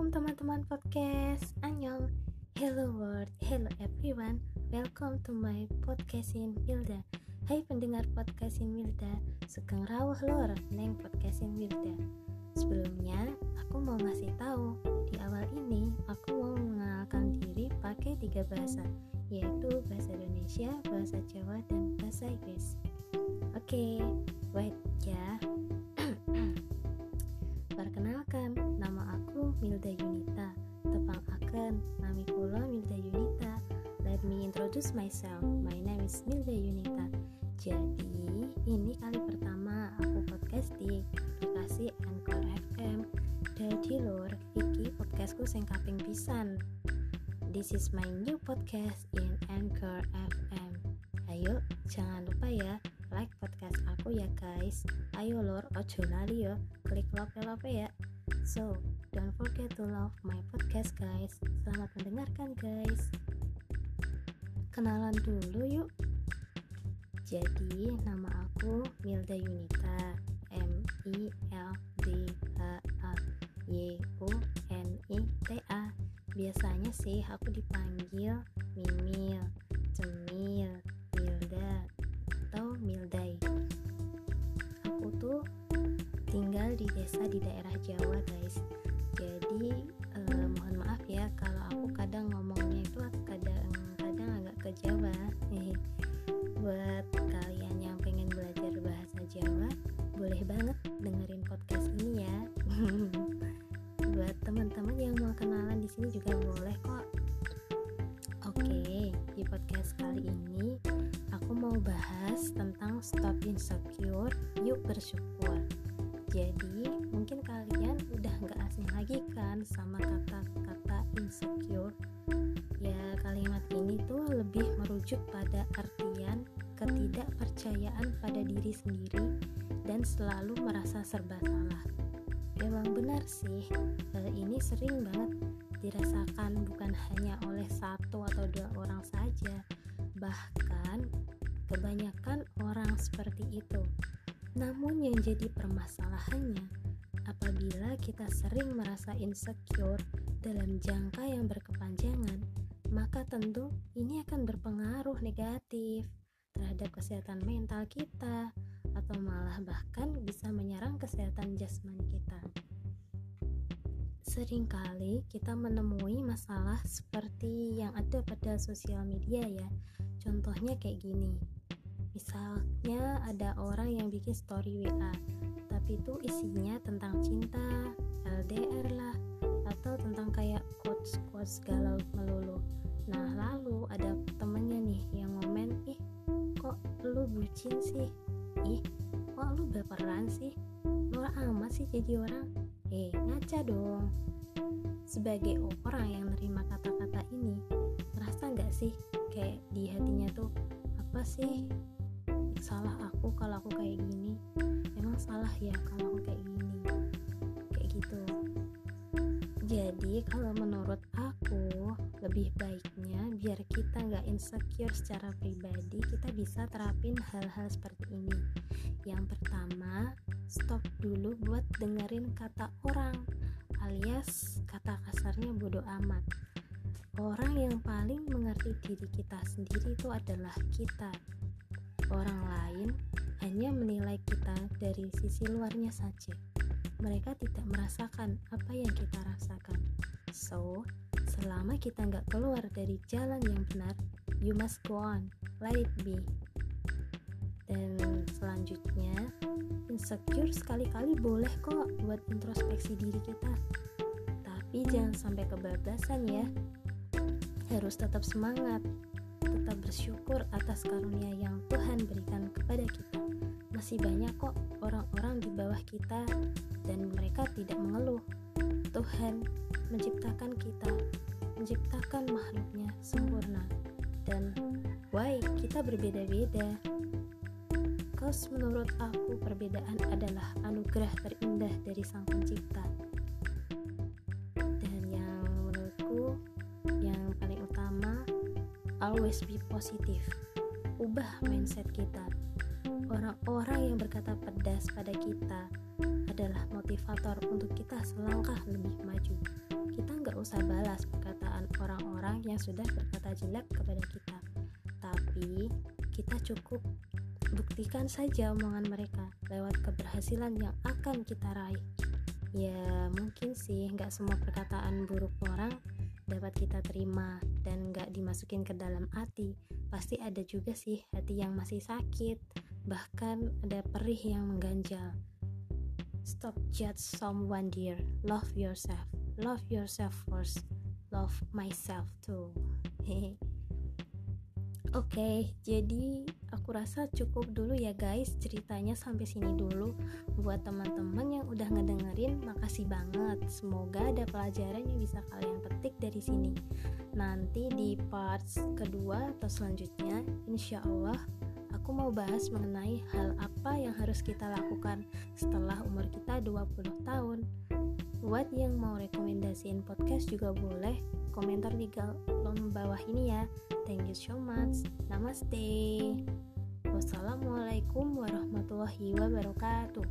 Assalamualaikum teman-teman podcast Annyeong Hello world, hello everyone. Welcome to my podcastin Wilda. Hai pendengar podcastin Wilda Sugeng rawuh lor neng podcastin Wilda. Sebelumnya aku mau ngasih tahu Di awal ini aku mau mengenalkan diri pakai tiga bahasa Yaitu bahasa Indonesia, bahasa Jawa, dan bahasa Inggris. Oke, okay, wait ya Perkenalkan, nama aku Milda Yunita. Tepang akan nami kula Milda Yunita. Let me introduce myself. My name is Milda Yunita. Jadi, ini kali pertama aku podcast di aplikasi Anchor FM. Jadi lor, iki podcastku sing kaping pisan. This is my new podcast in Anchor FM. Ayo, jangan lupa ya like podcast aku ya guys. Ayo lor ojo lali yo. Klik lope-lope ya. So don't forget to love my podcast guys. Selamat mendengarkan guys. Kenalan dulu yuk. Jadi nama aku Milda Yunita. M I L D H A Y U N I T A. Biasanya sih aku dipanggil Mimil Cemil Milda atau Mildai. Aku tuh tinggal di desa di daerah Jawa, guys. Jadi eh, mohon maaf ya kalau aku kadang ngomongnya itu kadang-kadang agak ke Jawa. Buat kalian yang pengen belajar bahasa Jawa, boleh banget mau bahas tentang stop insecure, yuk bersyukur. Jadi, mungkin kalian udah nggak asing lagi kan sama kata-kata insecure. Ya, kalimat ini tuh lebih merujuk pada artian ketidakpercayaan pada diri sendiri dan selalu merasa serba salah. Emang benar sih, hal ini sering banget dirasakan bukan hanya oleh satu atau dua orang saja, bahkan Kebanyakan orang seperti itu. Namun yang jadi permasalahannya, apabila kita sering merasa insecure dalam jangka yang berkepanjangan, maka tentu ini akan berpengaruh negatif terhadap kesehatan mental kita atau malah bahkan bisa menyerang kesehatan jasmani kita. Seringkali kita menemui masalah seperti yang ada pada sosial media ya. Contohnya kayak gini Misalnya ada orang yang bikin story WA, tapi itu isinya tentang cinta, LDR lah, atau tentang kayak quotes-quotes galau melulu. Nah, lalu ada temennya nih yang ngomen, ih kok lu bucin sih? Ih, kok lu baperan sih? Lu amat sih jadi orang? Eh, ngaca dong. Sebagai orang yang nerima kata-kata ini, merasa nggak sih kayak di hatinya tuh apa sih salah aku kalau aku kayak gini. Emang salah ya kalau aku kayak gini. Kayak gitu. Jadi kalau menurut aku lebih baiknya biar kita nggak insecure secara pribadi kita bisa terapin hal-hal seperti ini. Yang pertama stop dulu buat dengerin kata orang alias kata kasarnya bodoh amat. Orang yang paling mengerti diri kita sendiri itu adalah kita Orang lain hanya menilai kita dari sisi luarnya saja. Mereka tidak merasakan apa yang kita rasakan. So, selama kita nggak keluar dari jalan yang benar, you must go on, let it be. Dan selanjutnya, insecure sekali-kali boleh kok buat introspeksi diri kita. Tapi jangan sampai kebablasan ya. Harus tetap semangat, tetap bersyukur atas karunia yang Tuhan berikan kepada kita. Masih banyak kok orang-orang di bawah kita dan mereka tidak mengeluh. Tuhan menciptakan kita, menciptakan makhluknya sempurna. Dan why kita berbeda-beda? Kos menurut aku perbedaan adalah anugerah terindah dari Sang Pencipta. Always be positive ubah mindset kita orang-orang yang berkata pedas pada kita adalah motivator untuk kita selangkah lebih maju. Kita nggak usah balas perkataan orang-orang yang sudah berkata jelek kepada kita, tapi kita cukup buktikan saja omongan mereka lewat keberhasilan yang akan kita raih. Ya mungkin sih nggak semua perkataan buruk orang dapat kita terima dan nggak dimasukin ke dalam hati. Pasti ada juga sih hati yang masih sakit, bahkan ada perih yang mengganjal. Stop judge someone dear. Love yourself. Love yourself first. Love myself too. Hehe. Oke, okay, jadi aku rasa cukup dulu ya guys ceritanya sampai sini dulu. Buat teman-teman yang udah ngedengerin, makasih banget. Semoga ada pelajaran yang bisa kalian petik dari sini. Nanti di parts kedua atau selanjutnya, insya Allah aku mau bahas mengenai hal apa yang harus kita lakukan setelah umur kita 20 tahun. Buat yang mau rekomendasiin podcast juga boleh komentar di kolom bawah ini ya. Thank you so much. Namaste. Wassalamualaikum warahmatullahi wabarakatuh.